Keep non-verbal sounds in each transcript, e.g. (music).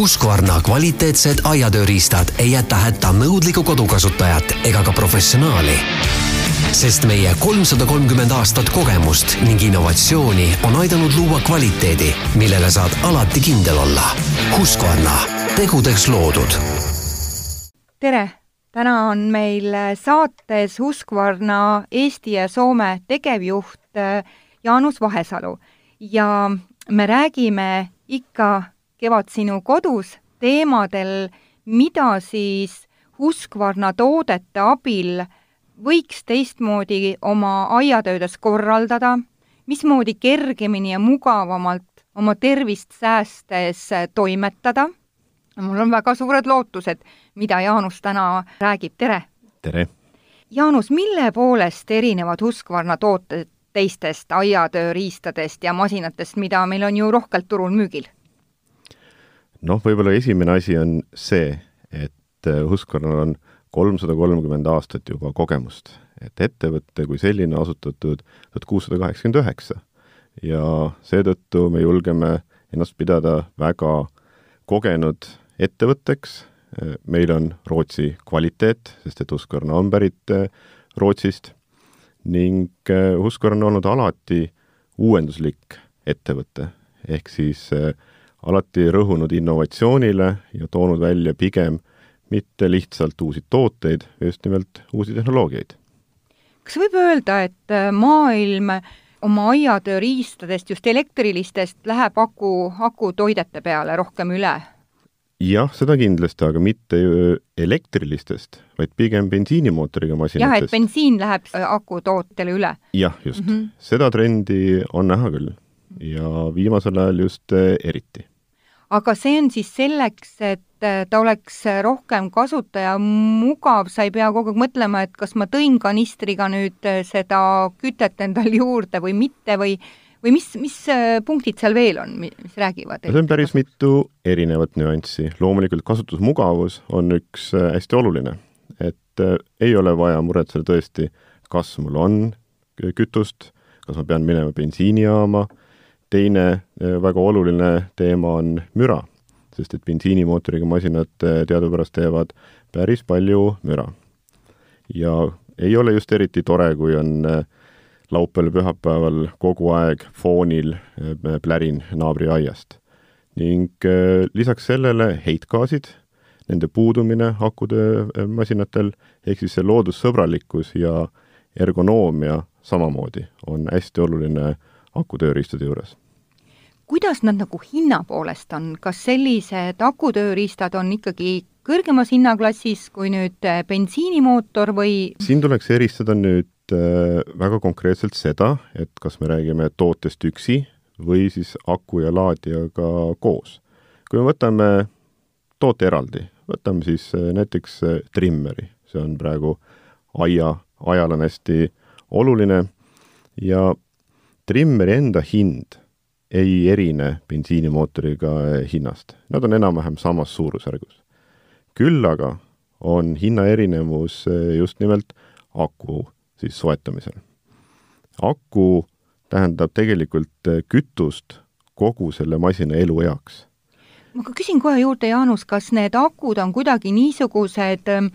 Husqvarna kvaliteetsed aiatööriistad ei jäta hätta nõudlikku kodukasutajat ega ka professionaali. sest meie kolmsada kolmkümmend aastat kogemust ning innovatsiooni on aidanud luua kvaliteedi, millele saad alati kindel olla. Husqvarna, tegudeks loodud. tere, täna on meil saates Husqvarna Eesti ja Soome tegevjuht äh, Jaanus Vahesalu ja me räägime ikka Kevad sinu kodus teemadel, mida siis Husqvarna toodete abil võiks teistmoodi oma aiatöödes korraldada, mismoodi kergemini ja mugavamalt oma tervist säästes toimetada. mul on väga suured lootused, mida Jaanus täna räägib, tere! tere! Jaanus, mille poolest erinevad Husqvarna tooted teistest aiatööriistadest ja masinatest, mida meil on ju rohkelt turul müügil? Noh, võib-olla esimene asi on see, et äh, Husqvarnal on kolmsada kolmkümmend aastat juba kogemust, et ettevõte kui selline asutatud tuhat kuussada kaheksakümmend üheksa. Ja seetõttu me julgeme ennast pidada väga kogenud ettevõtteks, meil on Rootsi kvaliteet, sest et Husqvarna on pärit äh, Rootsist. Ning äh, Husqvarna on olnud alati uuenduslik ettevõte, ehk siis äh, alati rõhunud innovatsioonile ja toonud välja pigem mitte lihtsalt uusi tooteid, just nimelt uusi tehnoloogiaid. kas võib öelda, et äh, maailm oma aiatööriistadest, just elektrilistest, läheb aku, akutoidete peale rohkem üle? jah, seda kindlasti, aga mitte elektrilistest, vaid pigem bensiinimootoriga masinatest. jah, et bensiin läheb äh, akutootele üle? jah, just mm. -hmm. seda trendi on näha küll ja viimasel ajal just äh, eriti. Aga see on siis selleks, et äh, ta oleks rohkem kasutaja mugav, sa ei pea kogu aeg mõtlema, et kas ma tõin kanistriga nüüd seda kütet endale juurde või mitte või või mis, mis äh, punktid seal veel on, mis räägivad? see on päris mitu erinevat nüanssi. loomulikult kasutusmugavus on üks äh, hästi oluline, et äh, ei ole vaja muretseda tõesti, kas mul on kütust, kas ma pean minema bensiinijaama, teine väga oluline teema on müra, sest et bensiinimootoriga masinad teadupärast teevad päris palju müra. ja ei ole just eriti tore, kui on äh, laupäeval-pühapäeval kogu aeg foonil äh, plärin naabriaiast. ning äh, lisaks sellele heitgaasid, nende puudumine akutöömasinatel, ehk siis see loodussõbralikkus ja ergonoomia samamoodi on hästi oluline akutööriistade juures kuidas nad nagu hinna poolest on, kas sellised akutööriistad on ikkagi kõrgemas hinnaklassis kui nüüd äh, bensiinimootor või? siin tuleks eristada nüüd Äh, väga konkreetselt seda, et kas me räägime tootest üksi või siis aku ja laadijaga koos. kui me võtame toote eraldi, võtame siis äh, näiteks trimmeri, see on praegu aia, ajal on hästi oluline ja trimmeri enda hind ei erine bensiinimootoriga hinnast, nad on enam-vähem samas suurusjärgus. küll aga on hinnaerinevus just nimelt aku siis soetamisel. aku tähendab tegelikult äh, kütust kogu selle masina elueaks. ma küsin kohe juurde, Jaanus, kas need akud on kuidagi niisugused äh,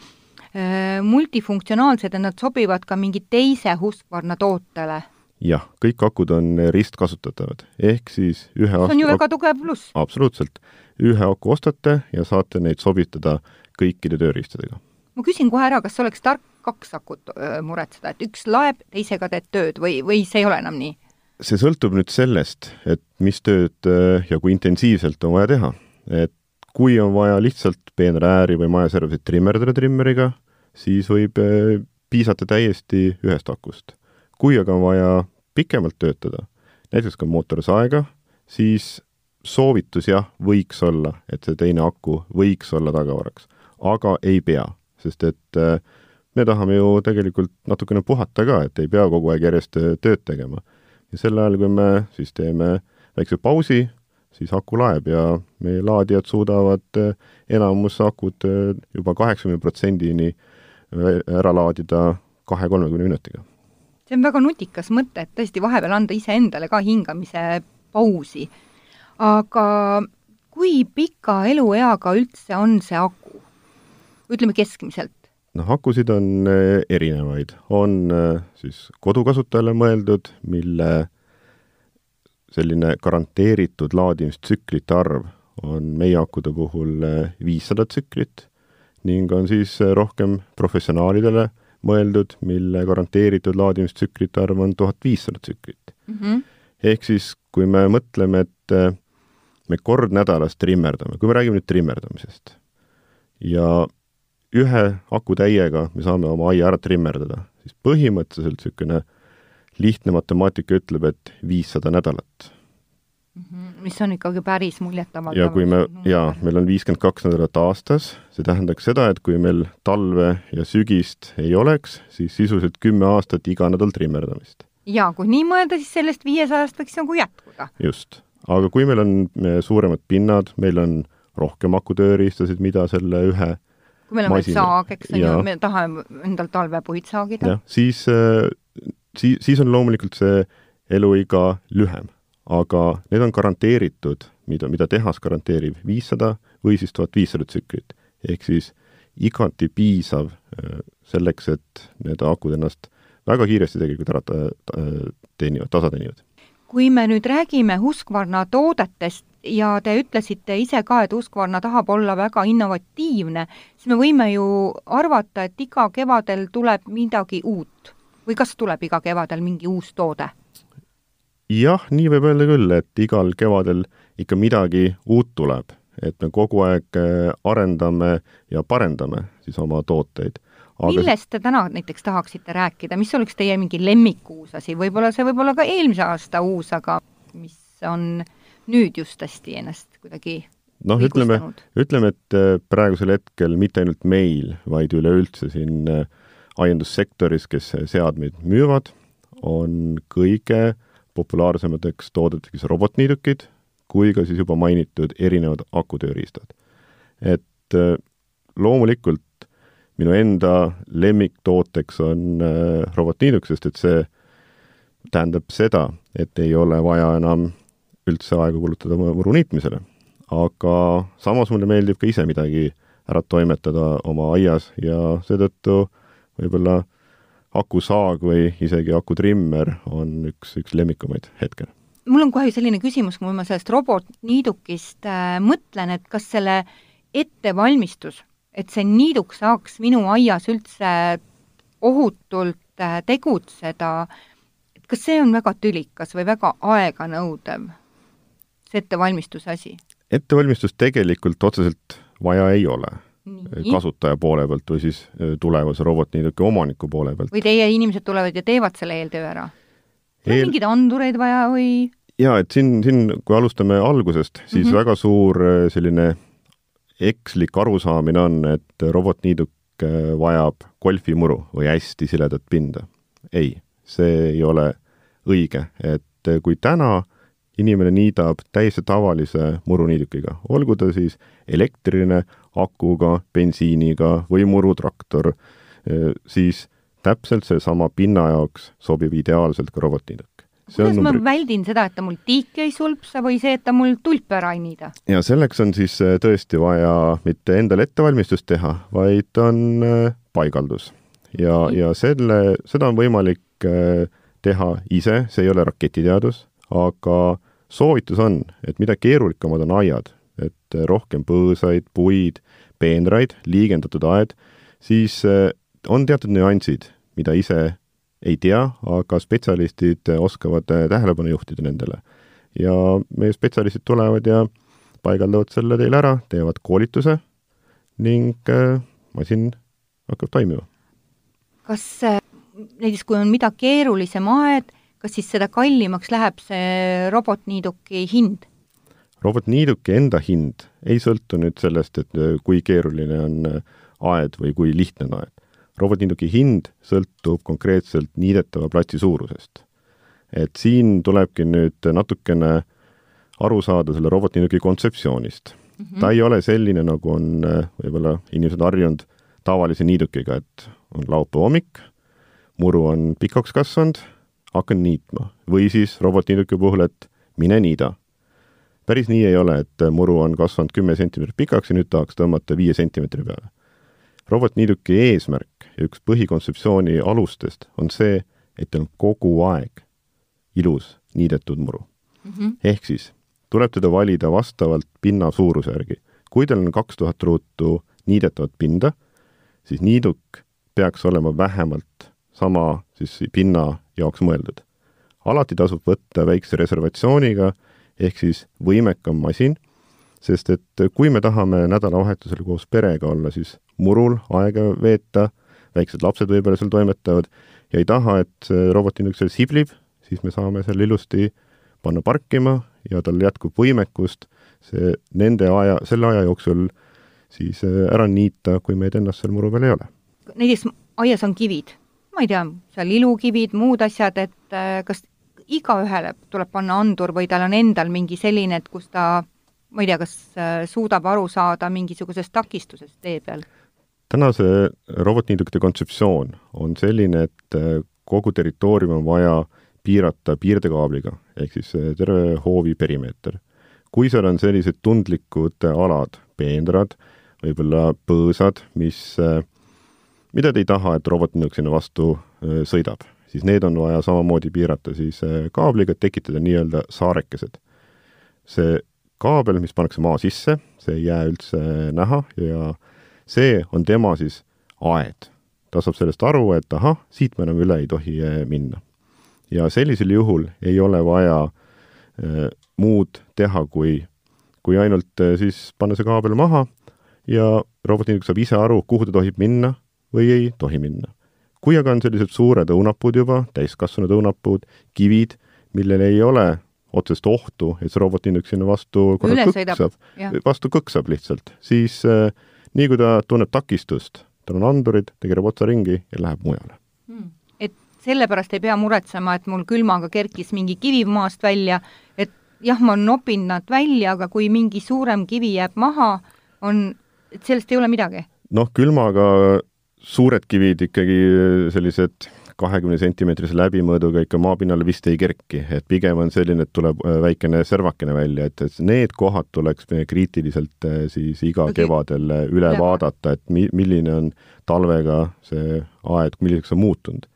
multifunktsionaalsed, et nad sobivad ka mingi teise Husqvarna tootele? Jah, kõik akud on ristkasutatavad, ehk siis ühe see on ju väga tugev pluss. absoluutselt. ühe aku ostate ja saate neid sobitada kõikide tööriistadega. ma küsin kohe ära, kas oleks tark kaks akut muretseda, et üks laeb, teisega teed tööd või, või see ei ole enam nii? see sõltub nüüd sellest, et mis tööd ja kui intensiivselt on vaja teha. et kui on vaja lihtsalt peenrääri või majaservasid trimmerdada trimmeriga, siis võib piisata täiesti ühest akust. Kui aga on vaja pikemalt töötada, näiteks ka mootorsaega, siis soovitus jah, võiks olla, et see teine aku võiks olla tagavaraks, aga ei pea, sest et äh, me tahame ju tegelikult natukene puhata ka, et ei pea kogu aeg järjest äh, tööd tegema. ja sel ajal, kui me siis teeme väikse pausi, siis aku laeb ja meie laadijad suudavad äh, enamus akud juba kaheksakümne protsendini ära laadida kahe-kolmekümne minutiga. See on väga nutikas mõte, et tõesti vahepeal anda iseendale ka hingamise pausi. aga kui pika elueaga üldse on see aku? ütleme keskmiselt. noh, akusid on äh, erinevaid, on äh, siis kodukasutajale mõeldud, mille selline garanteeritud laadimistsüklite arv on meie akude puhul viissada tsüklit ning on siis rohkem professionaalidele mõeldud, mille garanteeritud laadimistsüklite arv on tuhat viissada tsüklit mm. -hmm. ehk siis, kui me mõtleme, et äh, me kord nädalas trimmerdame, kui me räägime nüüd trimmerdamisest, ja ühe akutäiega me saame oma aia ära trimmerdada, siis põhimõtteliselt niisugune lihtne matemaatika ütleb, et viissada nädalat Mhm. Mis on ikkagi päris muljetavaldav. ja kui me, jaa, meil on viiskümmend kaks nädalat aastas, see tähendaks seda, et kui meil talve ja sügist ei oleks, siis sisuliselt kümme aastat iga nädal trimmerdamist. jaa, kui nii mõelda, siis sellest viiesajast võiks nagu jätkuda. just. aga kui meil on suuremad pinnad, meil on rohkem akutööriistasid, mida selle ühe kui meil on veel saag, eks on ju, me tahame endal talvepuid saagida. siis, äh, siis, siis on loomulikult see eluiga lühem aga need on garanteeritud, mida, mida tehas garanteerib, viissada või siis tuhat viissada tsüklit. ehk siis igati piisav äh, selleks, et need akud ennast väga kiiresti tegelikult ära teenivad, tasa teenivad. kui me nüüd räägime Husqvarna toodetest ja te ütlesite ise ka, et Husqvarna tahab olla väga innovatiivne, siis me võime ju arvata, et iga kevadel tuleb midagi uut või kas tuleb iga kevadel mingi uus toode? Jah, nii võib öelda küll, et igal kevadel ikka midagi uut tuleb, et me kogu aeg äh, arendame ja parendame siis oma tooteid. Aga... millest te täna näiteks tahaksite rääkida, mis oleks teie mingi lemmikuus asi, võib-olla see võib olla ka eelmise aasta uus, aga mis on nüüd just hästi ennast kuidagi noh, ütleme, ütleme, et äh, praegusel hetkel mitte ainult meil, vaid üleüldse siin äh, aiandussektoris, kes seadmeid müüvad, on kõige populaarsemateks toodeteks robotniidukid kui ka siis juba mainitud erinevad akutööriistad. et äh, loomulikult minu enda lemmiktooteks on äh, robotniiduk, sest et see tähendab seda, et ei ole vaja enam üldse aega kulutada muru niitmisele. aga samas mulle meeldib ka ise midagi ära toimetada oma aias ja seetõttu võib-olla akusaag või isegi akutrimmer on üks, üks lemmikumaid hetkel. mul on kohe selline küsimus, kui ma sellest robotniidukist äh, mõtlen, et kas selle ettevalmistus, et see niiduk saaks minu aias üldse ohutult äh, tegutseda, et kas see on väga tülikas või väga aeganõudev, see ettevalmistuse asi? ettevalmistust tegelikult otseselt vaja ei ole Nii. kasutaja poole pealt või siis äh, tulevase robotniiduki omaniku poole pealt. või teie inimesed tulevad ja teevad selle eeltöö ära? Eel... mingeid andureid vaja või? jaa, et siin, siin, kui alustame algusest, siis mm -hmm. väga suur äh, selline ekslik arusaamine on, et robotniiduk äh, vajab golfimuru või hästi siledat pinda. ei, see ei ole õige, et kui täna inimene niidab täiesti tavalise muruniidukiga, olgu ta siis elektriline, akuga, bensiiniga või murutraktor, siis täpselt seesama pinna jaoks sobib ideaalselt ka robotniiduk. kuidas ma väldin seda, et ta mul tiiki ei sulpsa või see, et ta mul tulpe ära ei niida? ja selleks on siis tõesti vaja mitte endale ettevalmistust teha, vaid on paigaldus. ja, ja selle, seda on võimalik teha ise, see ei ole raketiteadus, aga soovitus on, et mida keerulisemad on aiad, et rohkem põõsaid, puid, peenraid, liigendatud aed, siis eh, on teatud nüansid, mida ise ei tea, aga spetsialistid oskavad eh, tähelepanu juhtida nendele. ja meie spetsialistid tulevad ja paigaldavad selle teile ära, teevad koolituse ning eh, masin hakkab toimima. kas näiteks, kui on mida keerulisem aed, kas siis seda kallimaks läheb see robotniiduki hind? Robotniiduki enda hind ei sõltu nüüd sellest, et äh, kui keeruline on äh, aed või kui lihtne on aed. robotniiduki hind sõltub konkreetselt niidetava platsi suurusest. et siin tulebki nüüd natukene aru saada selle robotniiduki kontseptsioonist mm. -hmm. ta ei ole selline, nagu on äh, võib-olla inimesed harjunud tavalise niidukiga, et on laupäeva hommik, muru on pikaks kasvanud, hakkan niitma. või siis robotniiduki puhul, et mine niida. Päris nii ei ole, et muru on kasvanud kümme sentimeetrit pikaks ja nüüd tahaks tõmmata viie sentimeetri peale. robotniiduki eesmärk ja üks põhikontseptsiooni alustest on see, et teil on kogu aeg ilus niidetud muru mm. -hmm. ehk siis tuleb teda valida vastavalt pinna suuruse järgi. kui teil on kaks tuhat ruutu niidetavat pinda, siis niiduk peaks olema vähemalt sama siis pinna jaoks mõeldud. alati tasub võtta väikse reservatsiooniga, ehk siis võimekam masin, sest et kui me tahame nädalavahetusel koos perega olla, siis murul aega veeta, väiksed lapsed võib-olla seal toimetavad ja ei taha, et robotinduk seal siblib, siis me saame selle ilusti panna parkima ja tal jätkub võimekust see nende aja, selle aja jooksul siis äh, ära niita, kui meid ennast seal muru peal ei ole. näiteks aias on kivid, ma ei tea, seal ilukivid, muud asjad, et äh, kas igaühele tuleb panna andur või tal on endal mingi selline, et kus ta ma ei tea, kas äh, suudab aru saada mingisugusest takistusest tee peal? tänase robotniidukite kontseptsioon on selline, et kogu territoorium on vaja piirata piirdekaabliga, ehk siis terve hoovi perimeeter. kui seal on sellised tundlikud alad, peenrad, võib-olla põõsad, mis, mida te ei taha, et robotniiduk sinna vastu sõidab, siis need on vaja samamoodi piirata siis kaabliga, et tekitada nii-öelda saarekesed. see kaabel, mis pannakse maa sisse, see ei jää üldse näha ja see on tema siis aed. ta saab sellest aru, et ahah, siit me enam üle ei tohi minna ja sellisel juhul ei ole vaja äh, muud teha, kui, kui ainult äh, siis panna see kaabel maha ja robotniiduk saab ise aru, kuhu ta tohib minna või ei tohi minna. Kui aga on sellised suured õunapuud juba, täiskasvanud õunapuud, kivid, millel ei ole otsest ohtu, et see robotniiduk sinna vastu korra kõksab, vastu kõksab lihtsalt, siis äh, nii kui ta tunneb takistust, tal on andurid, ta keerab otsa ringi ja läheb mujale. Hmm. Sellepärast ei pea muretsema, et mul külmaga kerkis mingi kivi maast välja, et jah, ma nopin nad välja, aga kui mingi suurem kivi jääb maha, on, et sellest ei ole midagi? noh, külmaga suured kivid ikkagi sellised kahekümne sentimeetrise läbimõõduga ikka maapinnale vist ei kerki, et pigem on selline, et tuleb äh, väikene servakene välja, et, et need kohad tuleks kriitiliselt äh, siis iga okay. kevadel äh, üle vaadata, et mi-, milline on talvega see aed, milliseks on muutunud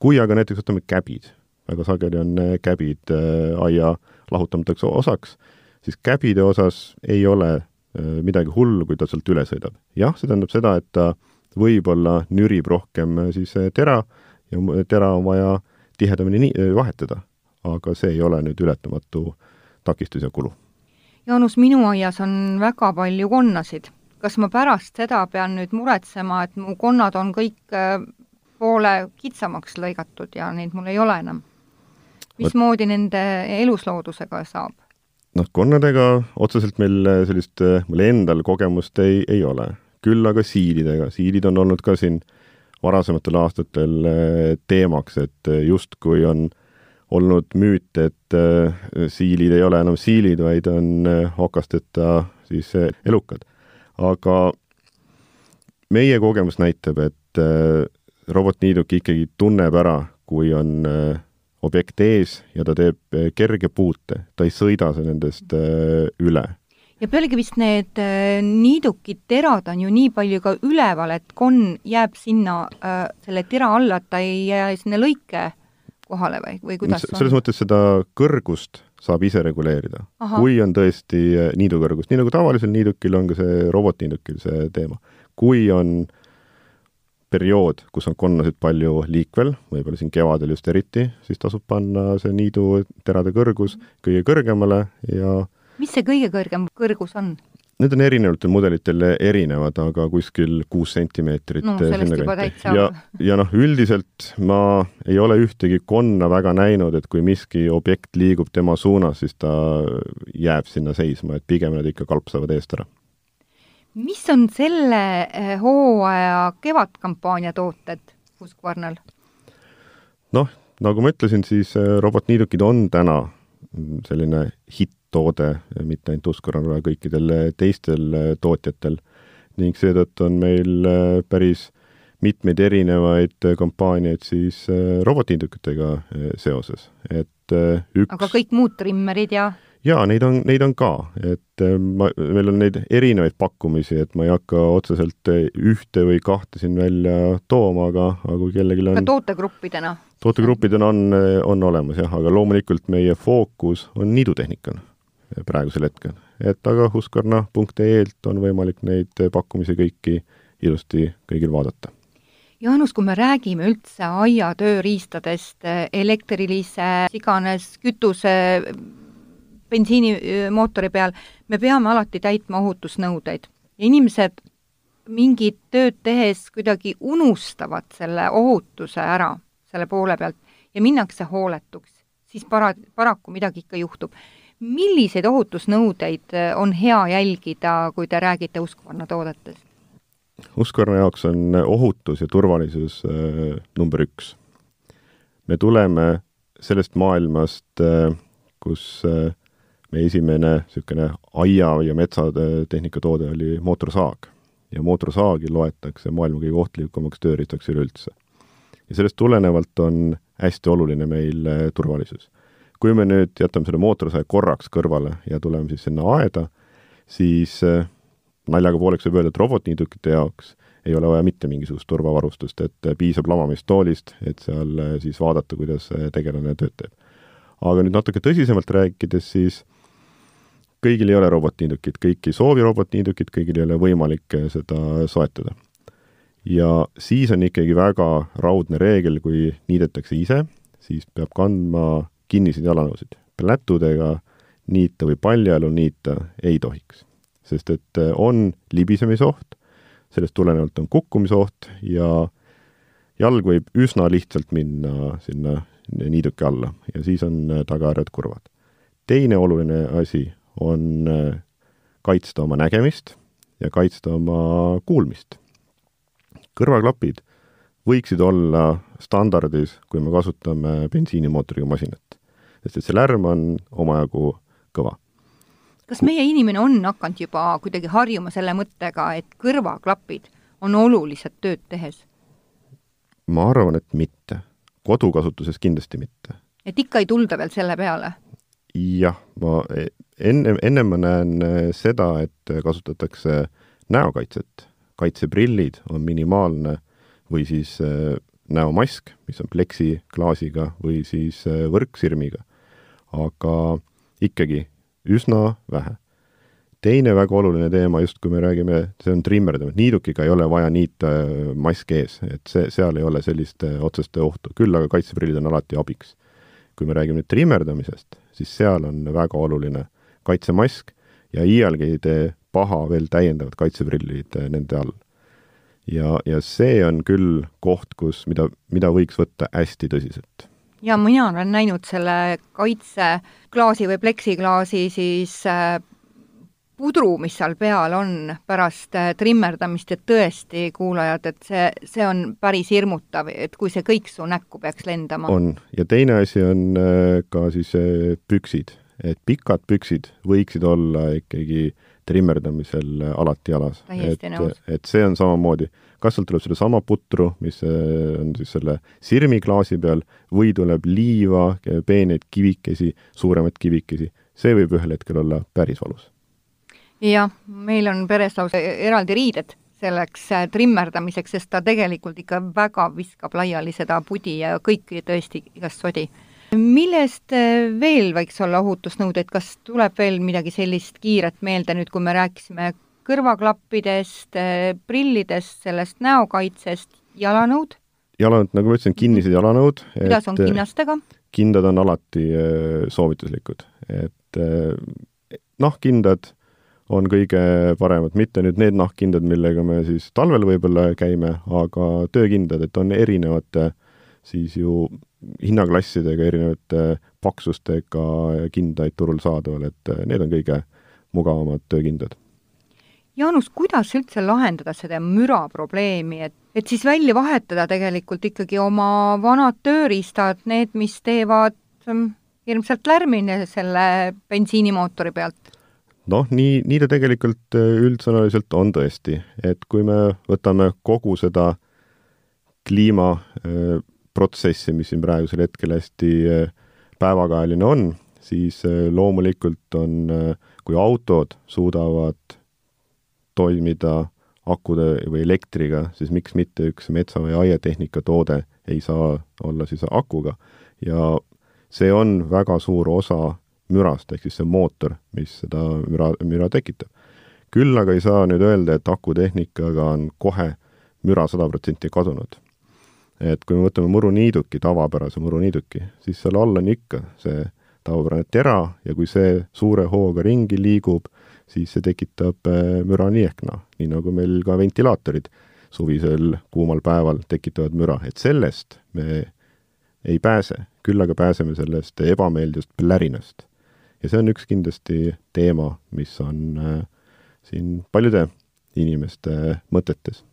kui aga näiteks võtame käbid, väga sageli on äh, käbid äh, aia lahutamatuks osaks, siis käbide osas ei ole äh, midagi hullu, kui ta sealt üle sõidab. jah, see tähendab seda, et ta võib-olla nürib rohkem siis tera ja tera on vaja tihedamini nii, vahetada. aga see ei ole nüüd ületamatu takistus ja kulu. Jaanus, minu aias on väga palju konnasid. kas ma pärast seda pean nüüd muretsema, et mu konnad on kõik poole kitsamaks lõigatud ja neid mul ei ole enam. mismoodi nende elusloodusega saab? noh, konnadega otseselt meil sellist, mul endal kogemust ei, ei ole. Küll aga siilidega, siilid on olnud ka siin varasematel aastatel eh, teemaks, et justkui on olnud müüt, et eh, siilid ei ole enam siilid, vaid on eh, okasteta siis elukad. aga meie kogemus näitab, et robotniiduk ikkagi tunneb ära, kui on objekt ees ja ta teeb kerge puute, ta ei sõida nendest üle. Ja pealegi vist need niidukid, terad on ju nii palju ka üleval, et konn jääb sinna äh, selle tera alla, et ta ei jää sinna lõike kohale või, või kuidas S selles on? mõttes seda kõrgust saab ise reguleerida. kui on tõesti niidukõrgus, nii nagu tavalisel niidukil on ka see robotniidukil see teema. kui on äh, periood, kus on konnasid palju liikvel, võib-olla siin kevadel just eriti, siis tasub panna see niidu terade kõrgus kõige kõrgemale ja mis see kõige kõrgem kõrgus on? Need on erinevatel mudelitel erinevad, aga kuskil kuus sentimeetrit no, juba täitsa ja, (laughs) ja noh, üldiselt ma ei ole ühtegi konna väga näinud, et kui miski objekt liigub tema suunas, siis ta jääb sinna seisma, et pigem nad ikka kalpsavad eest ära mis on selle eh, hooaja kevadkampaania tooted Husqvarnal? noh, nagu ma ütlesin, siis eh, robotniidukid on täna selline hitt-toode mitte ainult Husqvarnal, vaid kõikidel teistel tootjatel. Ning seetõttu on meil päris mitmeid erinevaid kampaaniaid siis robotniidukitega seoses, et üks aga kõik muud trimmerid ja jaa, neid on, neid on ka, et äh, ma, meil on neid erinevaid pakkumisi, et ma ei hakka otseselt äh, ühte või kahte siin välja tooma, aga, aga kui kellelgi on ka tootegruppidena? tootegruppidena on, on olemas jah, aga loomulikult meie fookus on niidutehnikal praegusel hetkel. et aga husqvarna.ee-lt on võimalik neid pakkumisi kõiki ilusti kõigil vaadata Jaanus, kui me räägime üldse aiatööriistadest, elektrilise, iganes kütuse, bensiinimootori peal, me peame alati täitma ohutusnõudeid inimesed mingit tööd tehes kuidagi unustavad selle ohutuse ära selle poole pealt ja minnakse hooletuks, siis para-, paraku midagi ikka juhtub. Milliseid ohutusnõudeid on hea jälgida, kui te räägite uskvarna toodetest? Husqvarna jaoks on ohutus ja turvalisus äh, number üks. me tuleme sellest maailmast äh,, kus äh, meie esimene niisugune aia- ja metsatehnika toode oli mootorsaag. ja mootorsaagi loetakse maailma kõige ohtlikumaks tööriistaks üleüldse. ja sellest tulenevalt on hästi oluline meil turvalisus. Kui me nüüd jätame selle mootorsae korraks kõrvale ja tuleme siis sinna aeda, siis äh, naljaga pooleks võib öelda, et robotniidukite jaoks ei ole vaja mitte mingisugust turvavarustust, et piisab lamamistoolist, et seal eh, siis vaadata, kuidas tegelane tööd teeb. aga nüüd natuke tõsisemalt rääkides, siis kõigil ei ole robotniidukit, kõik ei soovi robotniidukit, kõigil ei ole võimalik eh, seda soetada. ja siis on ikkagi väga raudne reegel, kui niidetakse ise, siis peab kandma kinniseid jalanõusid. plätudega niita või paljajalu niita ei tohiks sest et äh, on libisemisoht, sellest tulenevalt on kukkumisoht ja jalg võib üsna lihtsalt minna sinna niiduki alla ja siis on äh, tagajärjed kurvad. teine oluline asi on äh, kaitsta oma nägemist ja kaitsta oma kuulmist. kõrvaklapid võiksid olla standardis, kui me kasutame bensiinimootoriga masinat. Sest et see lärm on omajagu kõva kas meie inimene on hakanud juba kuidagi harjuma selle mõttega, et kõrvaklapid on olulised tööd tehes? ma arvan, et mitte. kodukasutuses kindlasti mitte. et ikka ei tulda veel selle peale? jah, ma e, enne, enne ma näen e, seda, et kasutatakse näokaitset. kaitseprillid on minimaalne või siis e, näomask, mis on pleksiklaasiga või siis võrksirmiga. Aga ikkagi üsna vähe. teine väga oluline teema, just kui me räägime, see on trimmerdamine, niidukiga ei ole vaja niita äh, mask ees, et see, seal ei ole sellist äh, otsest ohtu, küll aga kaitseprillid on alati abiks. kui me räägime nüüd trimmerdamisest, siis seal on väga oluline kaitsemask ja iialgi ei tee paha veel täiendavad kaitseprillid äh, nende all. ja, ja see on küll koht, kus, mida, mida võiks võtta hästi tõsiselt ja mina olen näinud selle kaitseklaasi või pleksiklaasi siis äh, pudru, mis seal peal on pärast äh, trimmerdamist, et tõesti, kuulajad, et see, see on päris hirmutav, et kui see kõik su näkku peaks lendama. on, ja teine asi on äh, ka siis püksid, et pikad püksid võiksid olla ikkagi trimmerdamisel alati jalas. et, et see on samamoodi kas sealt tuleb sedasama putru, mis äh, on siis selle sirmiklaasi peal, või tuleb liiva, peeneid kivikesi, suuremaid kivikesi, see võib ühel hetkel olla päris valus. jah, meil on peres lausa eraldi riided selleks äh, trimmerdamiseks, sest ta tegelikult ikka väga viskab laiali seda pudi ja kõiki tõesti igast sodi. Millest äh, veel võiks olla ohutusnõudeid, kas tuleb veel midagi sellist kiiret meelde nüüd, kui me rääkisime kõrvaklappidest, eh, prillidest, sellest näokaitsest, jalanõud? jalanõud, nagu ma ütlesin, kinnised jalanõud. kuidas on kinnastega? kindad on alati eh, soovituslikud, et nahkkindad on kõige paremad, mitte nüüd need nahkkindad, millega me siis talvel võib-olla käime, aga töökindad, et on erinevate siis ju hinnaklassidega, erinevate paksustega kindaid turul saadaval, et need on kõige mugavamad töökindad Jaanus, kuidas üldse lahendada seda müra probleemi, et, et siis välja vahetada tegelikult ikkagi oma vanad tööriistad, need, mis teevad mm, hirmsalt lärmi selle bensiinimootori pealt? noh, nii, nii ta tegelikult äh, üldsõnaliselt on tõesti, et kui me võtame kogu seda kliimaprotsessi, äh, mis siin praegusel hetkel hästi äh, päevakajaline on, siis loomulikult on, kui autod suudavad toimida akude või elektriga, siis miks mitte üks metsa- või aiatehnika toode ei saa olla siis akuga. ja see on väga suur osa mürast, ehk siis see mootor, mis seda müra, müra tekitab. küll aga ei saa nüüd öelda, et akutehnikaga on kohe müra sada protsenti kadunud. et kui me võtame muruniiduki, tavapärase muruniiduki, siis seal all on ikka see tavapärane tera ja kui see suure hooga ringi liigub, siis see tekitab äh, müra nii ehk naa, nii nagu meil ka ventilaatorid suvisel kuumal päeval tekitavad müra, et sellest me ei pääse, küll aga pääseme sellest ebameeldivast plärinast. ja see on üks kindlasti teema, mis on äh, siin paljude inimeste mõtetes.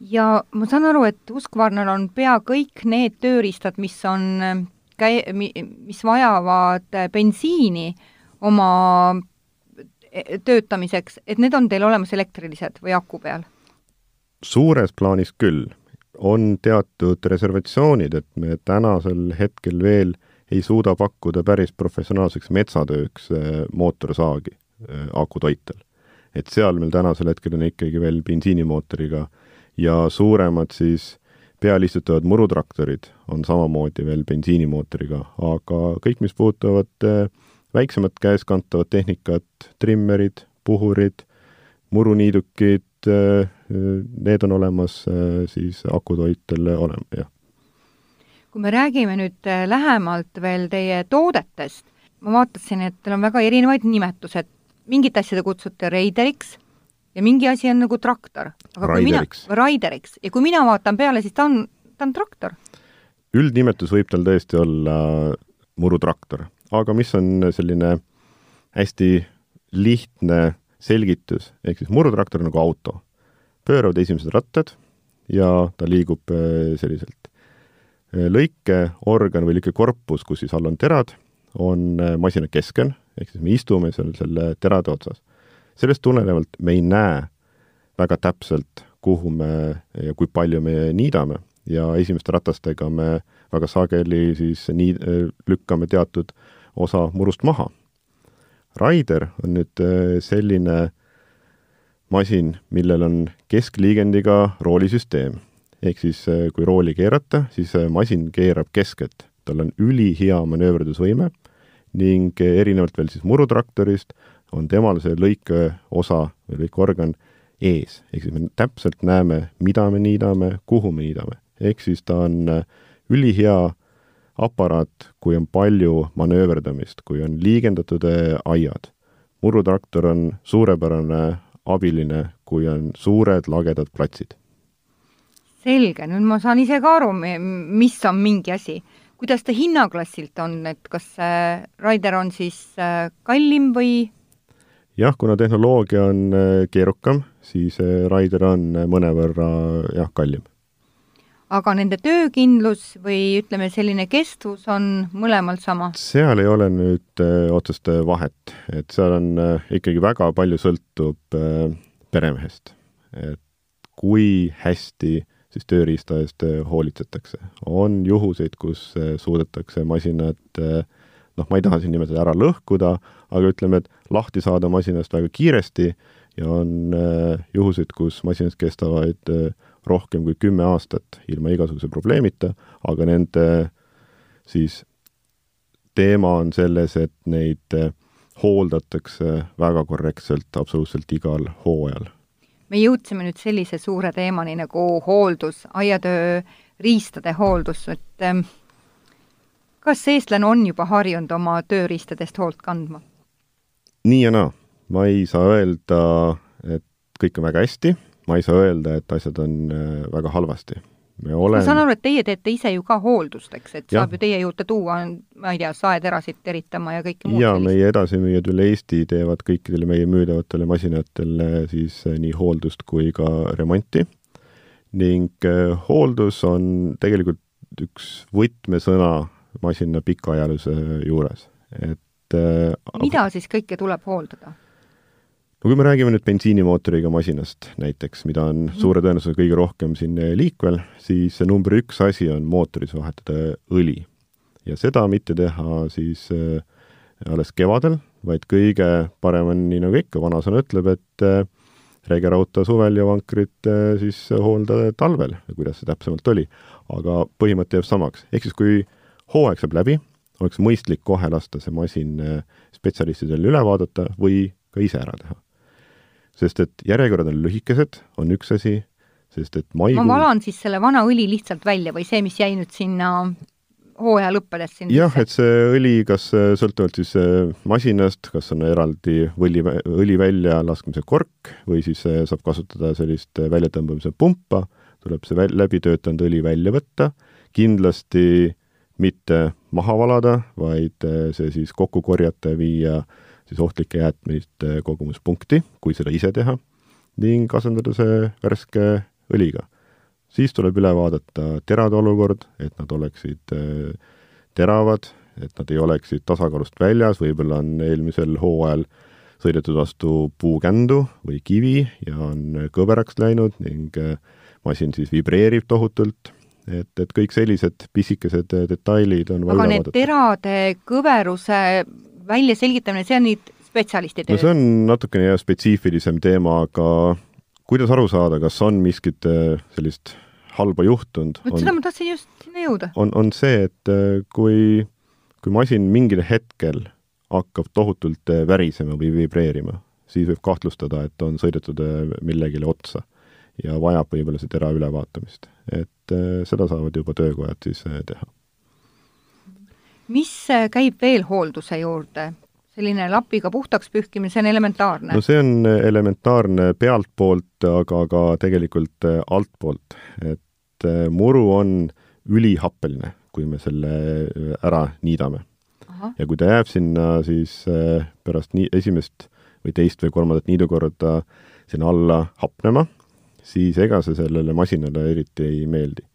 ja ma saan aru, et Husqvarnal on pea kõik need tööriistad, mis on äh, käi-, mis vajavad äh, bensiini oma töötamiseks, et need on teil olemas elektrilised või aku peal? suures plaanis küll. on teatud reservatsioonid, et me tänasel hetkel veel ei suuda pakkuda päris professionaalseks metsatööks e, mootorsaagi e, akutoitel. et seal meil tänasel hetkel on ikkagi veel bensiinimootoriga ja suuremad siis peale istutavad murutraktorid on samamoodi veel bensiinimootoriga, aga kõik, mis puudutavad äh, väiksemat käeskantavat tehnikat, trimmerid, puhurid, muruniidukid, äh, need on olemas äh, siis akutoitel olema, jah. kui me räägime nüüd äh, lähemalt veel teie toodetest, ma vaatasin, et teil on väga erinevaid nimetused, mingit asja te kutsute reideriks ja mingi asi on nagu traktor. Raideriks. Raideriks. ja kui mina vaatan peale, siis ta on, ta on traktor. üldnimetus võib tal tõesti olla murutraktor aga mis on selline hästi lihtne selgitus, ehk siis murutraktor on nagu auto. pööravad esimesed rattad ja ta liigub äh, selliselt. Äh, lõikeorgan või lõikekorpus, kus siis all on terad, on äh, masina keskel, ehk siis me istume seal selle terade otsas. sellest tulenevalt me ei näe väga täpselt, kuhu me ja kui palju me niidame ja esimeste ratastega me väga sageli siis nii lükkame teatud osa murust maha. Raider on nüüd äh, selline masin, millel on keskliigendiga roolisüsteem. ehk siis äh, kui rooli keerata, siis äh, masin keerab keskelt. tal on ülihea manööverdusvõime ning erinevalt veel siis murutraktorist, on temal see lõikeosa või lõikeorgan ees, ehk siis me täpselt näeme, mida me niidame, kuhu me niidame. ehk siis ta on ülihea aparaat, kui on palju manööverdamist, kui on liigendatud äh, aiad. murutraktor on suurepärane abiline, kui on suured lagedad platsid. selge, nüüd ma saan ise ka aru, mis on mingi asi. kuidas ta hinnaklassilt on, et kas see Raider on siis äh, kallim või? jah, kuna tehnoloogia on äh, keerukam, siis Raider on mõnevõrra jah, kallim aga nende töökindlus või ütleme, selline kestvus on mõlemal sama? seal ei ole nüüd öö, äh, otsest äh, vahet, et seal on öö, äh, ikkagi väga palju sõltub öö, peremehest. et kui hästi siis tööriista eest hoolitsetakse. on juhuseid, kus suudetakse masinat noh, ma ei taha siin nimetada ära lõhkuda, aga ütleme, et lahti saada masinast väga kiiresti ja on juhuseid, kus masinast kestavad rohkem kui kümme aastat ilma igasuguse probleemita, aga nende siis teema on selles, et neid eh, hooldatakse väga korrektselt absoluutselt igal hooajal. me jõudsime nüüd sellise suure teemani nagu hooldus, aiatöö riistade hooldus, et ähm, kas eestlane on juba harjunud oma tööriistadest hoolt kandma? nii ja naa. ma ei saa öelda, et kõik on väga hästi ma ei saa öelda, et asjad on äh, väga halvasti. me oleme ma saan aru, et teie teete ise ju ka hooldust, eks, et ja. saab ju teie juurde tuua, ma ei tea, saeterasid teritama ja kõike muud jaa, meie edasimüüjad üle Eesti teevad kõikidele meie müüdavatele masinatele siis äh, nii hooldust kui ka remonti ning äh, hooldus on tegelikult üks võtmesõna masina pikaajaluse juures, et mida siis kõike tuleb hooldada? No kui me räägime nüüd bensiinimootoriga masinast näiteks, mida on mm. suure tõenäosusega kõige rohkem siin liikvel, siis number üks asi on mootoris vahetada õli. ja seda mitte teha siis äh, alles kevadel, vaid kõige parem on, nii nagu ikka vanasõna ütleb, et äh, rege rauta suvel ja vankrit siis hoolda talvel, kuidas see täpsemalt oli. aga põhimõte jääb samaks, ehk siis kui hooaeg saab läbi, oleks mõistlik kohe lasta see masin spetsialistidel üle vaadata või ka ise ära teha. Sest et järjekorrad on lühikesed, on üks asi, sest et maikuu ma valan siis selle vana õli lihtsalt välja või see, mis jäi nüüd sinna hooaja lõppedes siin jah, et see õli, kas äh, sõltuvalt siis äh, masinast, kas on eraldi võli, õli väljalaskmise kork või siis äh, saab kasutada sellist väljatõmbamise pumpa, tuleb see väl-, läbitöötanud õli välja võtta, kindlasti mitte maha valada, vaid see siis kokku korjata ja viia siis ohtlike jäätmete kogumuspunkti, kui seda ise teha, ning asendada see värske õliga siis tuleb üle vaadata terade olukord, et nad oleksid äh, teravad, et nad ei oleksid tasakaalust väljas, võib-olla on eelmisel hooajal sõidetud vastu puukändu või kivi ja on kõveraks läinud ning äh, masin siis vibreerib tohutult, et, et kõik sellised pisikesed äh, detailid on aga need vaadata. terade kõveruse väljaselgitamine, see on nüüd spetsialisti töö? no see on natukene jah, spetsiifilisem teema, aga kuidas aru saada, kas on miskit äh, sellist halba juhtunud? vot seda ma tahtsin just sinna jõuda. on, on see, et äh, kui, kui masin mingil hetkel hakkab tohutult äh, värisema või vibreerima, siis võib kahtlustada, et on sõidetud millegile otsa ja vajab võib-olla see tera ülevaatamist. et seda saavad juba töökojad siis teha. Mis käib veel hoolduse juurde? selline lapiga puhtaks pühkimine, see on elementaarne? no see on elementaarne pealtpoolt, aga ka tegelikult äh, altpoolt. et äh, muru on ülihappeline, kui me selle äh, ära niidame. ja kui ta jääb sinna siis pärast nii, esimest või teist või kolmandat niidukorda sinna alla hapnema, siis ega see sellele masinale eriti ei meeldi.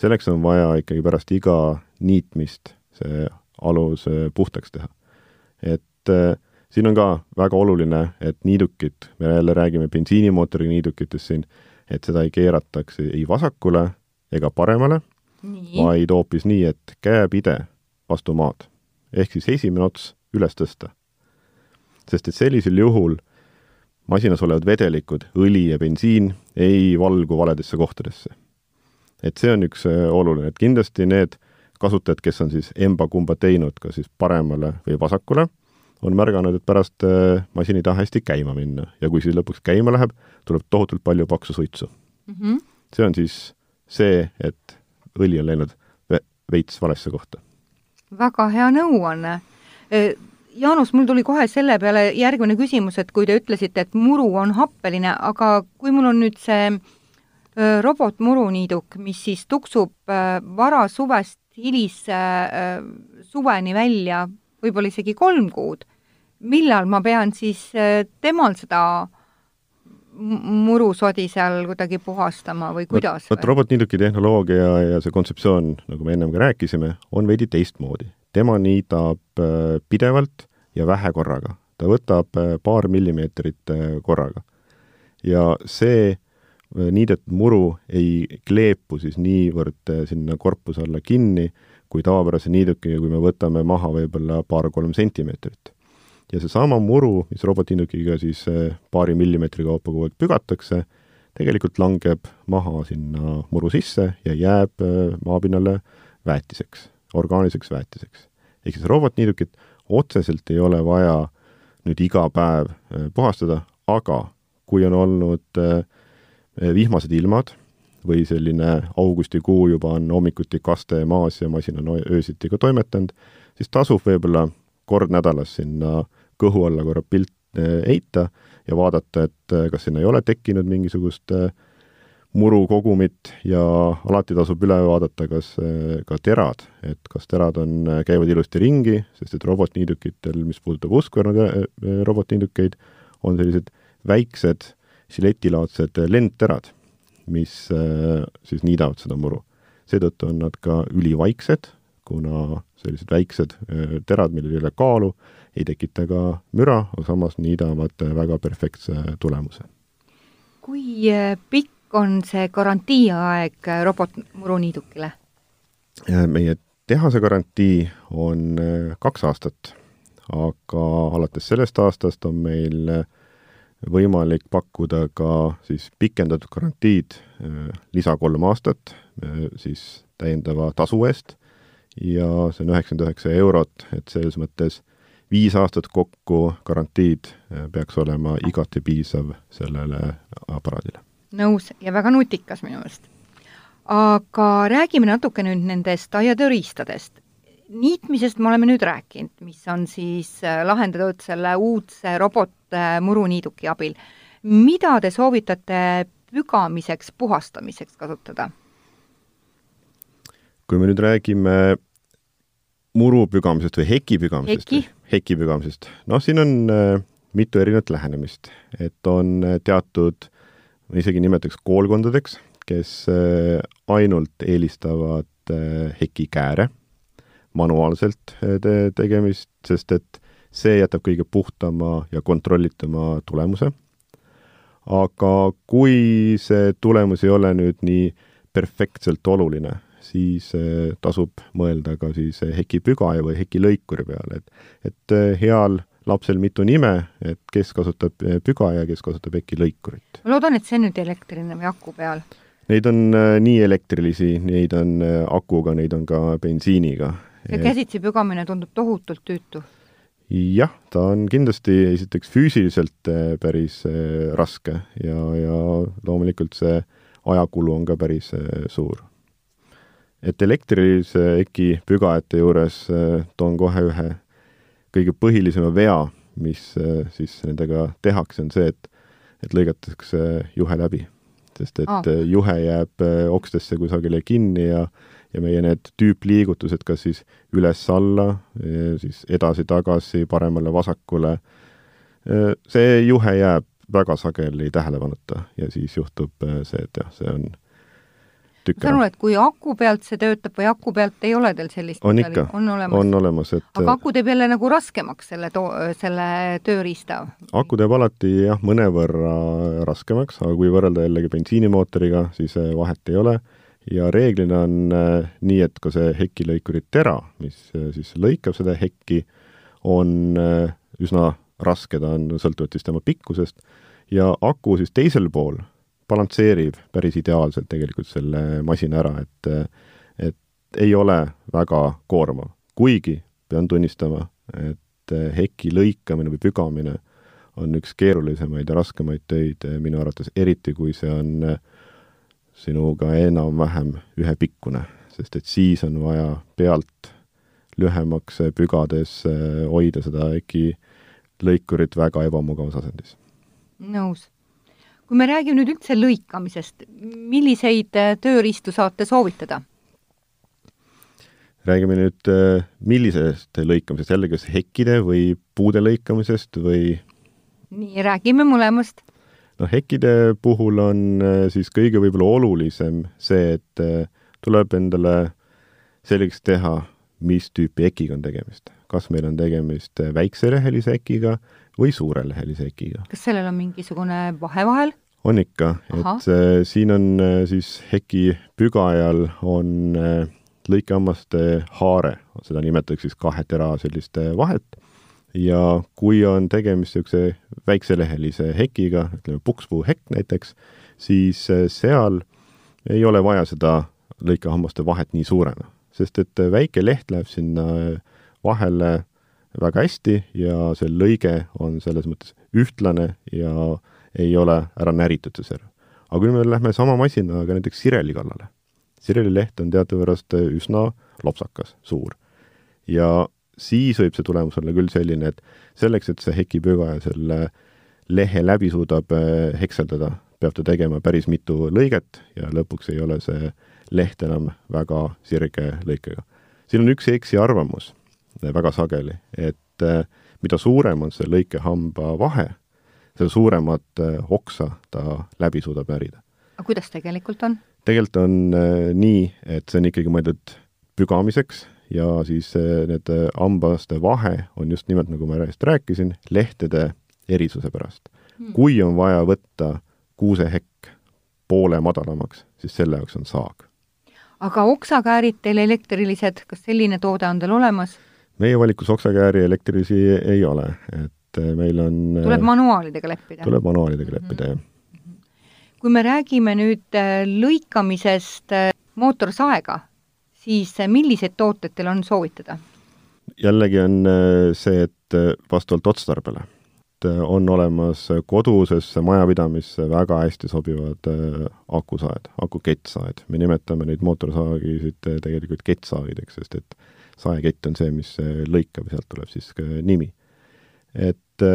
selleks on vaja ikkagi pärast iga niitmist see alus puhtaks teha. et et äh, siin on ka väga oluline, et niidukit, me jälle räägime bensiinimootoriga niidukitest siin, et seda ei keerataks ei vasakule ega paremale, vaid hoopis nii, et käepide vastu maad. ehk siis esimene ots üles tõsta. sest et sellisel juhul masinas olevad vedelikud, õli ja bensiin, ei valgu valedesse kohtadesse. et see on üks äh, oluline, et kindlasti need kasutajad, kes on siis emba-kumba teinud, kas siis paremale või vasakule, on märganud, et pärast äh, masin ei taha hästi käima minna ja kui siis lõpuks käima läheb, tuleb tohutult palju paksu suitsu mm. -hmm. see on siis see, et õli on läinud veits valesse kohta. väga hea nõuanne. Äh, Jaanus, mul tuli kohe selle peale järgmine küsimus, et kui te ütlesite, et muru on happeline, aga kui mul on nüüd see äh, robotmuruniiduk, mis siis tuksub varasuvest hilise suveni välja võib-olla isegi kolm kuud, millal ma pean siis äh, temal seda murusodi seal kuidagi puhastama või kuidas? vot robotniiduki tehnoloogia ja see kontseptsioon, nagu me ennem ka rääkisime, on veidi teistmoodi. tema niidab äh, pidevalt ja vähe korraga. ta võtab äh, paar millimeetrit korraga. ja see niidetud muru ei kleepu siis niivõrd sinna korpuse alla kinni, kui tavapärase niidukiga, kui me võtame maha võib-olla paar-kolm sentimeetrit. ja seesama muru, mis robotniidukiga siis eh, paari millimeetri kaupa kogu aeg pügatakse, tegelikult langeb maha sinna muru sisse ja jääb eh, maapinnale väetiseks, orgaaniliseks väetiseks. ehk siis robotniidukit otseselt ei ole vaja nüüd iga päev puhastada, aga kui on olnud vihmased ilmad, või selline augustikuu juba on hommikuti kaste maas ja masin on öösiti ka toimetanud, siis tasub võib-olla kord nädalas sinna kõhu alla korra pilt eh, heita ja vaadata, et eh, kas sinna ei ole tekkinud mingisugust eh, murukogumit ja alati tasub üle vaadata, kas ka terad, et kas terad on, käivad ilusti ringi, sest et robotniidukitel, mis puudutab uskvarna robotniidukeid, on sellised väiksed žiletilaadsed lendterad mis äh, siis niidavad seda muru. seetõttu on nad ka ülivaiksed, kuna sellised väiksed äh, terad, millel ei ole kaalu, ei tekita ka müra, aga samas niidavad äh, väga perfektse tulemuse. kui pikk on see garantiiaeg robotmuruniidukile? meie tehase garantii on kaks aastat, aga alates sellest aastast on meil võimalik pakkuda ka siis pikendatud garantiid lisa kolm aastat siis täiendava tasu eest ja see on üheksakümmend üheksa eurot, et selles mõttes viis aastat kokku garantiid äh, peaks olema igati piisav sellele aparaadile. nõus ja väga nutikas minu meelest. aga räägime natuke nüüd nendest aiatööriistadest. niitmisest me oleme nüüd rääkinud, mis on siis äh, lahendatud selle uudse robotmuruniiduki abil. mida te soovitate pügamiseks, puhastamiseks kasutada? kui me nüüd räägime muru pügamisest või heki pügamisest heki, heki pügamisest, noh, siin on äh, mitu erinevat lähenemist, et on äh, teatud, ma isegi nimetaks koolkondadeks, kes äh, ainult eelistavad äh, heki kääre manuaalselt äh, te tegemist, sest et see jätab kõige puhtama ja kontrollituma tulemuse. aga kui see tulemus ei ole nüüd nii perfektselt oluline, siis eh, tasub mõelda ka siis eh, hekipügaja või hekilõikuri peale, et et eh, heal lapsel mitu nime, et kes kasutab pügaja ja kes kasutab hekilõikurit. ma loodan, et see on nüüd elektriline või aku peal? Neid on nii elektrilisi, neid on akuga, neid on ka bensiiniga. see käsitsi pügamine tundub tohutult tüütu. Jah, ta on kindlasti esiteks füüsiliselt päris raske ja, ja loomulikult see ajakulu on ka päris suur et elektrilise EKI pügajate juures äh, toon kohe ühe kõige põhilisema vea, mis äh, siis nendega tehakse, on see, et, et lõigatakse juhe läbi. sest et oh. juhe jääb okstesse kusagile kinni ja, ja meie need tüüpliigutused, kas siis üles-alla, siis edasi-tagasi, paremale-vasakule, see juhe jääb väga sageli tähelepanuta ja siis juhtub see, et jah, see on tükk ära. saan aru, et kui aku pealt see töötab või aku pealt ei ole teil sellist on ikka, on olemas, on olemas, et aga aku teeb jälle nagu raskemaks selle too, selle tööriista? aku teeb alati jah, mõnevõrra raskemaks, aga kui võrrelda jällegi bensiinimootoriga, siis vahet ei ole ja reeglina on äh, nii, et ka see hekilõikuri tera, mis äh, siis lõikab seda hekki, on äh, üsna raske, ta on sõltuvalt siis tema pikkusest, ja aku siis teisel pool balansseerib päris ideaalselt tegelikult selle masina ära, et et ei ole väga koormav. kuigi pean tunnistama, et heki lõikamine või pügamine on üks keerulisemaid ja raskemaid töid minu arvates, eriti kui see on sinuga enam-vähem ühepikkune, sest et siis on vaja pealt lühemaks pügades hoida seda heki lõikurit väga ebamugavas asendis. nõus kui me räägime nüüd üldse lõikamisest, milliseid äh, tööriistu saate soovitada? räägime nüüd äh, millisest lõikamisest, jälle kas hekkide või puude lõikamisest või? nii, räägime mõlemast. Noh, hekkide puhul on äh, siis kõige võib-olla olulisem see, et tuleb endale selgeks teha, mis tüüpi hekiga on tegemist. kas meil on tegemist väikselehelise hekiga või suurelehelise hekiga. kas sellel on mingisugune vahe vahel? on ikka, et äh, siin on äh, siis heki pügajal on äh, lõikehammaste haare, seda nimetatakse siis kahe tera sellist vahet, ja kui on tegemist niisuguse väikselehelise hekiga, ütleme pukspuuhekk näiteks, siis äh, seal ei ole vaja seda lõikehammaste vahet nii suurena, sest et väike leht läheb sinna vahele väga hästi ja see lõige on selles mõttes ühtlane ja ei ole ära näritud see serv. aga kui me lähme sama masinaga näiteks sireli kallale, sireli leht on teadupärast üsna lopsakas, suur. ja siis võib see tulemus olla küll selline, et selleks, et see hekipügaja selle lehe läbi suudab eh, hekseldada, peab ta tegema päris mitu lõiget ja lõpuks ei ole see leht enam väga sirge lõikega. siin on üks eksiarvamus väga sageli, et eh, mida suurem on see lõikehamba vahe, seda suuremat oksa ta läbi suudab närida. aga kuidas tegelikult on? tegelikult on nii, et see on ikkagi mõeldud pügamiseks ja siis need hambaste vahe on just nimelt, nagu ma just rääkisin, lehtede erisuse pärast hmm.. kui on vaja võtta kuusehekk poole madalamaks, siis selle jaoks on saag aga oksakäärid teil elektrilised, kas selline toode on teil olemas? meie valikus oksakääri elektrilisi ei ole, et meil on tuleb manuaalidega leppida? tuleb manuaalidega leppida mm, -hmm. jah kui me räägime nüüd lõikamisest mootorsaega, siis äh, milliseid tooteid teil on soovitada? jällegi on see, et vastavalt otstarbele. et on olemas kodusesse majapidamisse väga hästi sobivad akusaed, akukett-saed. me nimetame neid mootorsaagisid tegelikult kettsaagideks, sest et saekett on see, mis lõikab ja sealt tuleb siis ka nimi. et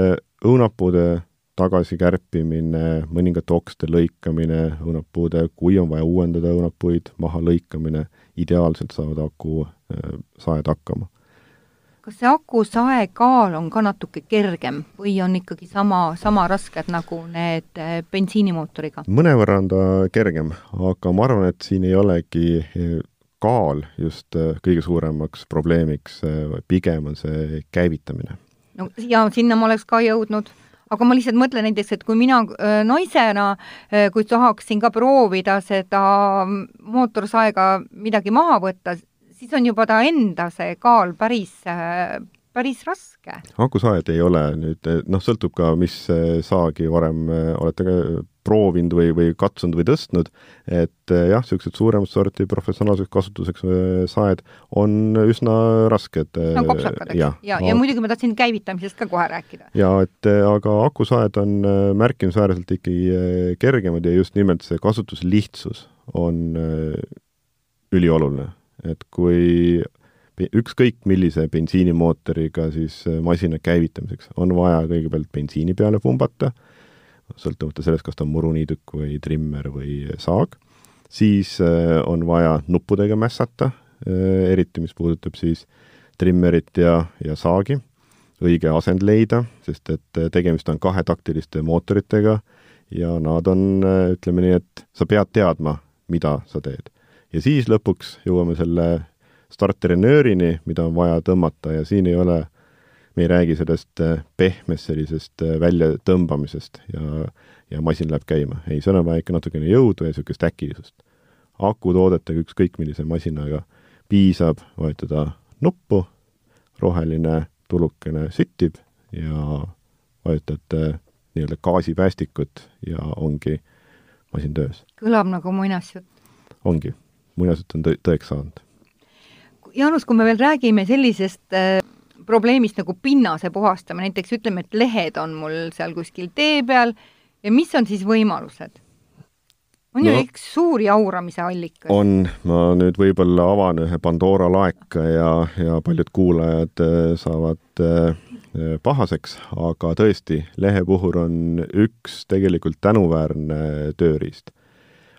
õunapuude tagasikärpimine, mõningate okste lõikamine, õunapuude, kui on vaja uuendada õunapuid, maha lõikamine, ideaalselt saavad akusaed äh, hakkama. kas see akusae kaal on ka natuke kergem või on ikkagi sama, sama rasked nagu need äh, bensiinimootoriga? mõnevõrra on ta kergem, aga ma arvan, et siin ei olegi äh, kaal just kõige suuremaks probleemiks, pigem on see käivitamine. no ja sinna ma oleks ka jõudnud aga ma lihtsalt mõtlen näiteks, et kui mina äh, naisena, äh, kui tahaksin ka proovida seda mootorsaega midagi maha võtta, siis on juba ta enda see kaal päris äh, päris raske. akusaed ei ole nüüd, noh, sõltub ka, mis saagi varem olete proovinud või, või katsunud või tõstnud, et eh, jah, niisugused suuremat sorti professionaalseks kasutuseks eh, saed on üsna rasked. no kopsakad, eks? ja, ja, ja muidugi ma tahtsin käivitamisest ka kohe rääkida. ja et eh, aga akusaed on märkimisväärselt ikkagi kergemad ja just nimelt see kasutuslihtsus on ülioluline. et kui ükskõik millise bensiinimootoriga siis masina käivitamiseks on vaja kõigepealt bensiini peale pumbata sõltumata sellest, kas ta on muruniiduk või trimmer või saag, siis äh, on vaja nuppudega mässata, äh, eriti mis puudutab siis trimmerit ja, ja saagi, õige asend leida, sest et äh, tegemist on kahetaktiliste mootoritega ja nad on, ütleme nii, et sa pead teadma, mida sa teed. ja siis lõpuks jõuame selle starteri nöörini, mida on vaja tõmmata ja siin ei ole me ei räägi sellest äh, pehmest sellisest äh, väljatõmbamisest ja, ja masin läheb käima. ei, seal on vaja ikka natukene jõudu ja niisugust äkilisust. akutoodetega ükskõik millise masinaga piisab vajutada nuppu, roheline tulukene süttib ja vajutad äh, nii-öelda gaasipäästikut ja ongi masin töös. kõlab nagu muinasjutt. ongi, muinasjutt on tõ-, tõeks saanud. Jaanus, kui me veel räägime sellisest äh probleemist nagu pinnase puhastamine, näiteks ütleme, et lehed on mul seal kuskil tee peal ja mis on siis võimalused? on no, ju üks suur jauramise allikas. on, ma nüüd võib-olla avan ühe Pandora laeka ja, ja paljud kuulajad äh, saavad äh, pahaseks, aga tõesti, lehepuhur on üks tegelikult tänuväärne tööriist.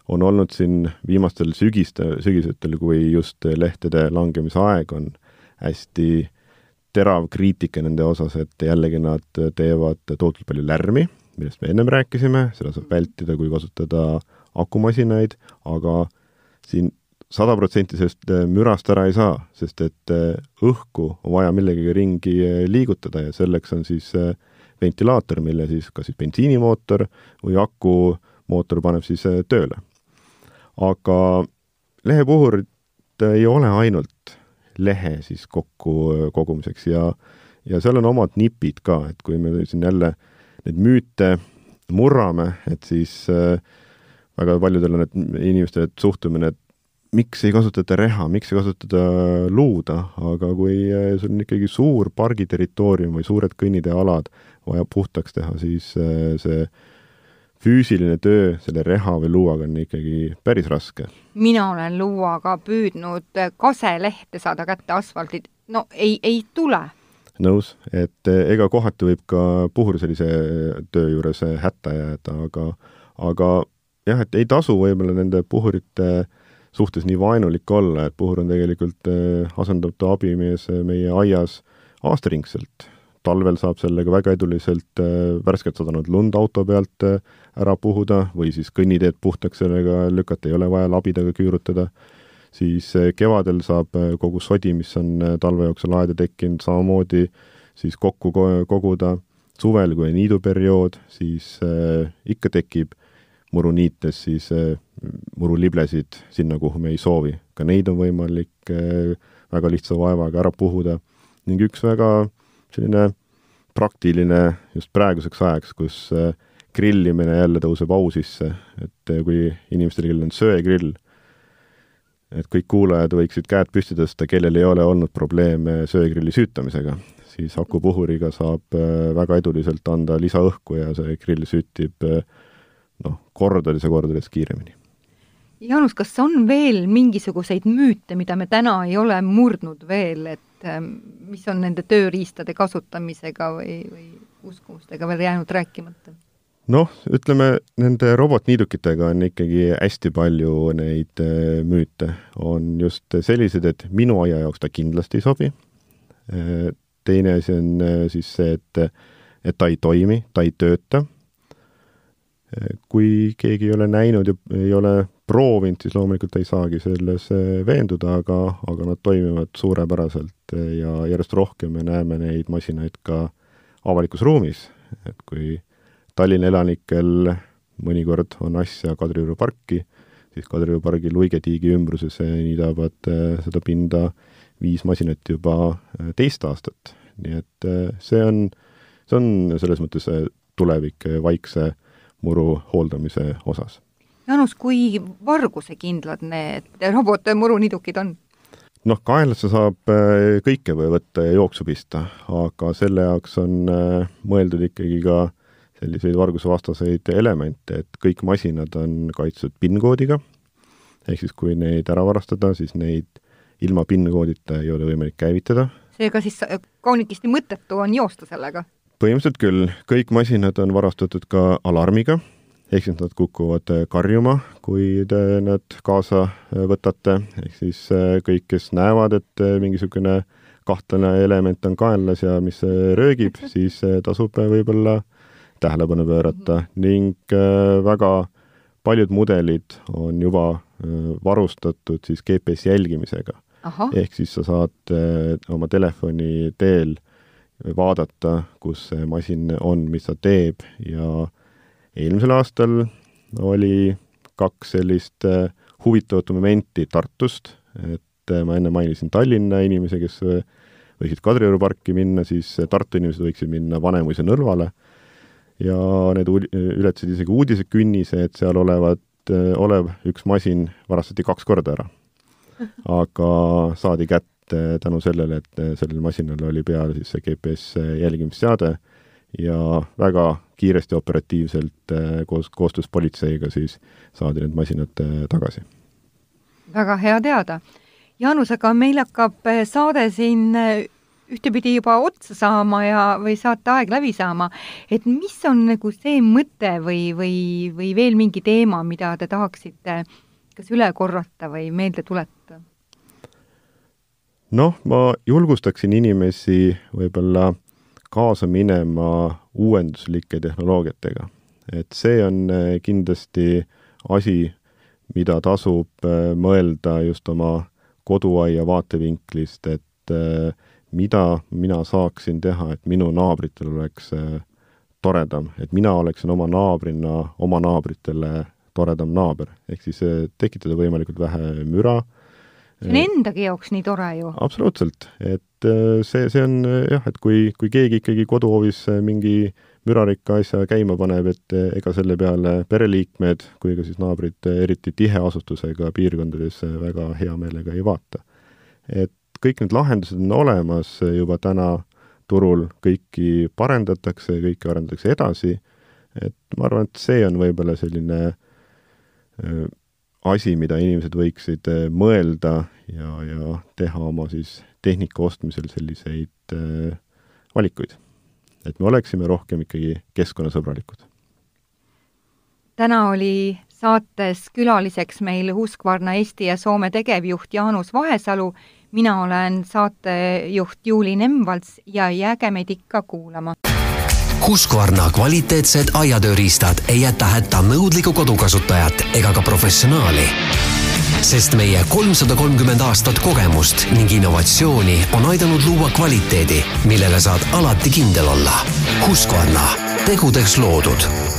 on olnud siin viimastel sügiste, sügisetel, kui just lehtede langemise aeg on hästi äh, terav kriitika nende osas, et jällegi nad teevad tohutult palju lärmi, millest me ennem rääkisime, seda saab vältida, kui kasutada akumasinaid, aga siin sada protsenti sellest mürast ära ei saa, sest et õhku on vaja millegagi ringi liigutada ja selleks on siis ventilaator, mille siis kas siis bensiinimootor või akumootor paneb siis tööle. aga lehepuhurid ei ole ainult lehe siis kokku kogumiseks. Ja, ja seal on omad nipid ka, et kui me siin jälle neid müüte murrame, et siis väga paljudel on, et inimestel suhtumine, et miks ei kasutata reha, miks ei kasutata luuda, aga kui sul on ikkagi suur pargiterritoorium või suured kõnniteealad vaja puhtaks teha, siis see füüsiline töö selle reha või luuaga on ikkagi päris raske. mina olen luuaga püüdnud kaselehte saada kätte asfaldit, no ei, ei tule. nõus, et eh, ega kohati võib ka puhur sellise töö juures hätta jääda, aga, aga jah, et ei tasu võib-olla nende puhurite suhtes nii vaenulik olla, et puhur on tegelikult eh, asendamatu abimees meie aias aastaringselt talvel saab sellega väga eduliselt äh, värskelt sadanud lund auto pealt äh, ära puhuda või siis kõnniteed puhtaks sellega lükata, ei ole vaja labidaga küürutada, siis äh, kevadel saab kogu sodi, mis on talve jooksul aeda tekkinud, samamoodi siis kokku koguda, suvel, kui on niiduperiood, siis ikka tekib muruniites siis muruliblesid sinna, kuhu me ei soovi. ka neid on võimalik väga lihtsa vaevaga ära puhuda ning üks väga selline praktiline just praeguseks ajaks, kus grillimine jälle tõuseb au sisse, et kui inimestel, kellel on söegrill, et kõik kuulajad võiksid käed püsti tõsta, kellel ei ole olnud probleeme söegrilli süütamisega, siis akupuhuriga saab äh, väga eduliselt anda lisaõhku ja see grill süttib äh, noh, kordades ja kordades kiiremini. Jaanus, kas on veel mingisuguseid müüte, mida me täna ei ole murdnud veel, et ähm, mis on nende tööriistade kasutamisega või, või uskumustega veel jäänud rääkimata? noh, ütleme nende robotniidukitega on ikkagi hästi palju neid äh, müüte. on just sellised, et minu aia jaoks ta kindlasti ei sobi. Äh, teine asi on äh, siis see, et, et ta ei toimi, ta ei tööta. Kui keegi ei ole näinud ja ei ole proovinud, siis loomulikult ei saagi selles veenduda, aga, aga nad toimivad suurepäraselt ja järjest rohkem me näeme neid masinaid ka avalikus ruumis, et kui Tallinna elanikel mõnikord on asja Kadrioru parki, siis Kadrioru pargi luigetiigi ümbruses niidavad äh, seda pinda viis masinat juba äh, teist aastat. nii et äh, see on, see on selles mõttes tulevik vaikse muru hooldamise osas. Jaanus, kui vargusekindlad need robotmurunidukid on? noh, kaenlasse saab kõike võtta ja jooksu pista, aga selle jaoks on mõeldud ikkagi ka selliseid vargusevastaseid elemente, et kõik masinad on kaitstud PIN-koodiga, ehk siis kui neid ära varastada, siis neid ilma PIN-koodita ei ole võimalik käivitada. seega siis kaunikesti mõttetu on joosta sellega? Põhimõtteliselt küll, kõik masinad on varastatud ka alarmiga, ehk siis nad kukuvad karjuma, kui te nad kaasa võtate, ehk siis eh, kõik, kes näevad, et mingisugune kahtlane element on kaenlas ja mis röögib, siis eh, tasub võib-olla tähelepanu pöörata. -hmm. ning äh, väga paljud mudelid on juba äh, varustatud siis GPS jälgimisega. ehk siis sa saad äh, oma telefoni teel vaadata, kus see masin on, mis ta teeb ja eelmisel aastal oli kaks sellist huvitavat momenti Tartust, et ma enne mainisin Tallinna inimesi, kes võiksid Kadrioru parki minna, siis Tartu inimesed võiksid minna Vanemuise nõlvale ja need ületasid isegi uudisekünnise, et seal olevat, olev üks masin varastati kaks korda ära. (laughs) aga saadi kätte tänu sellele, et sellel masinal oli peal siis see GPS jälgimisseade ja väga kiiresti, operatiivselt koos, koostöös politseiga siis saadi need masinad tagasi. väga hea teada. Jaanus, aga meil hakkab saade siin ühtepidi juba otsa saama ja, või saateaeg läbi saama, et mis on nagu see mõte või, või, või veel mingi teema, mida te tahaksite kas üle korrata või meelde tuletada? Noh, ma julgustaksin inimesi võib-olla kaasa minema uuenduslike tehnoloogiatega. et see on eh, kindlasti asi, mida tasub eh, mõelda just oma koduaia vaatevinklist, et äh, mida mina saaksin teha, et minu naabritel oleks äh, toredam, et mina oleksin oma naabrina oma naabritele toredam naaber, ehk siis äh, tekitada võimalikult vähe müra. See on endagi jaoks nii tore ju. absoluutselt, et äh, see, see on jah, et kui, kui keegi ikkagi koduhoovis mingi mürarikka asja käima paneb, et ega selle peale pereliikmed kui ka siis naabrid eriti tiheasustusega piirkondades väga hea meelega ei vaata. et kõik need lahendused on olemas juba täna turul, kõiki parendatakse, kõiki arendatakse edasi, et ma arvan, et see on võib-olla selline äh, asi, mida inimesed võiksid äh, mõelda ja, ja teha oma siis tehnika ostmisel selliseid äh, valikuid. et me oleksime rohkem ikkagi keskkonnasõbralikud. täna oli saates külaliseks meil Husqvarna Eesti ja Soome tegevjuht Jaanus Vahesalu mina olen saatejuht Juuli Nemvalts ja jääge meid ikka kuulama. Husqvarna kvaliteetsed aiatööriistad ei jäta hätta nõudlikku kodukasutajat ega ka professionaali? Sest meie kolmsada kolmkümmend aastat kogemust ning innovatsiooni on aidanud luua kvaliteedi, millele saad alati kindel olla. Husqvarna, tegudeks loodud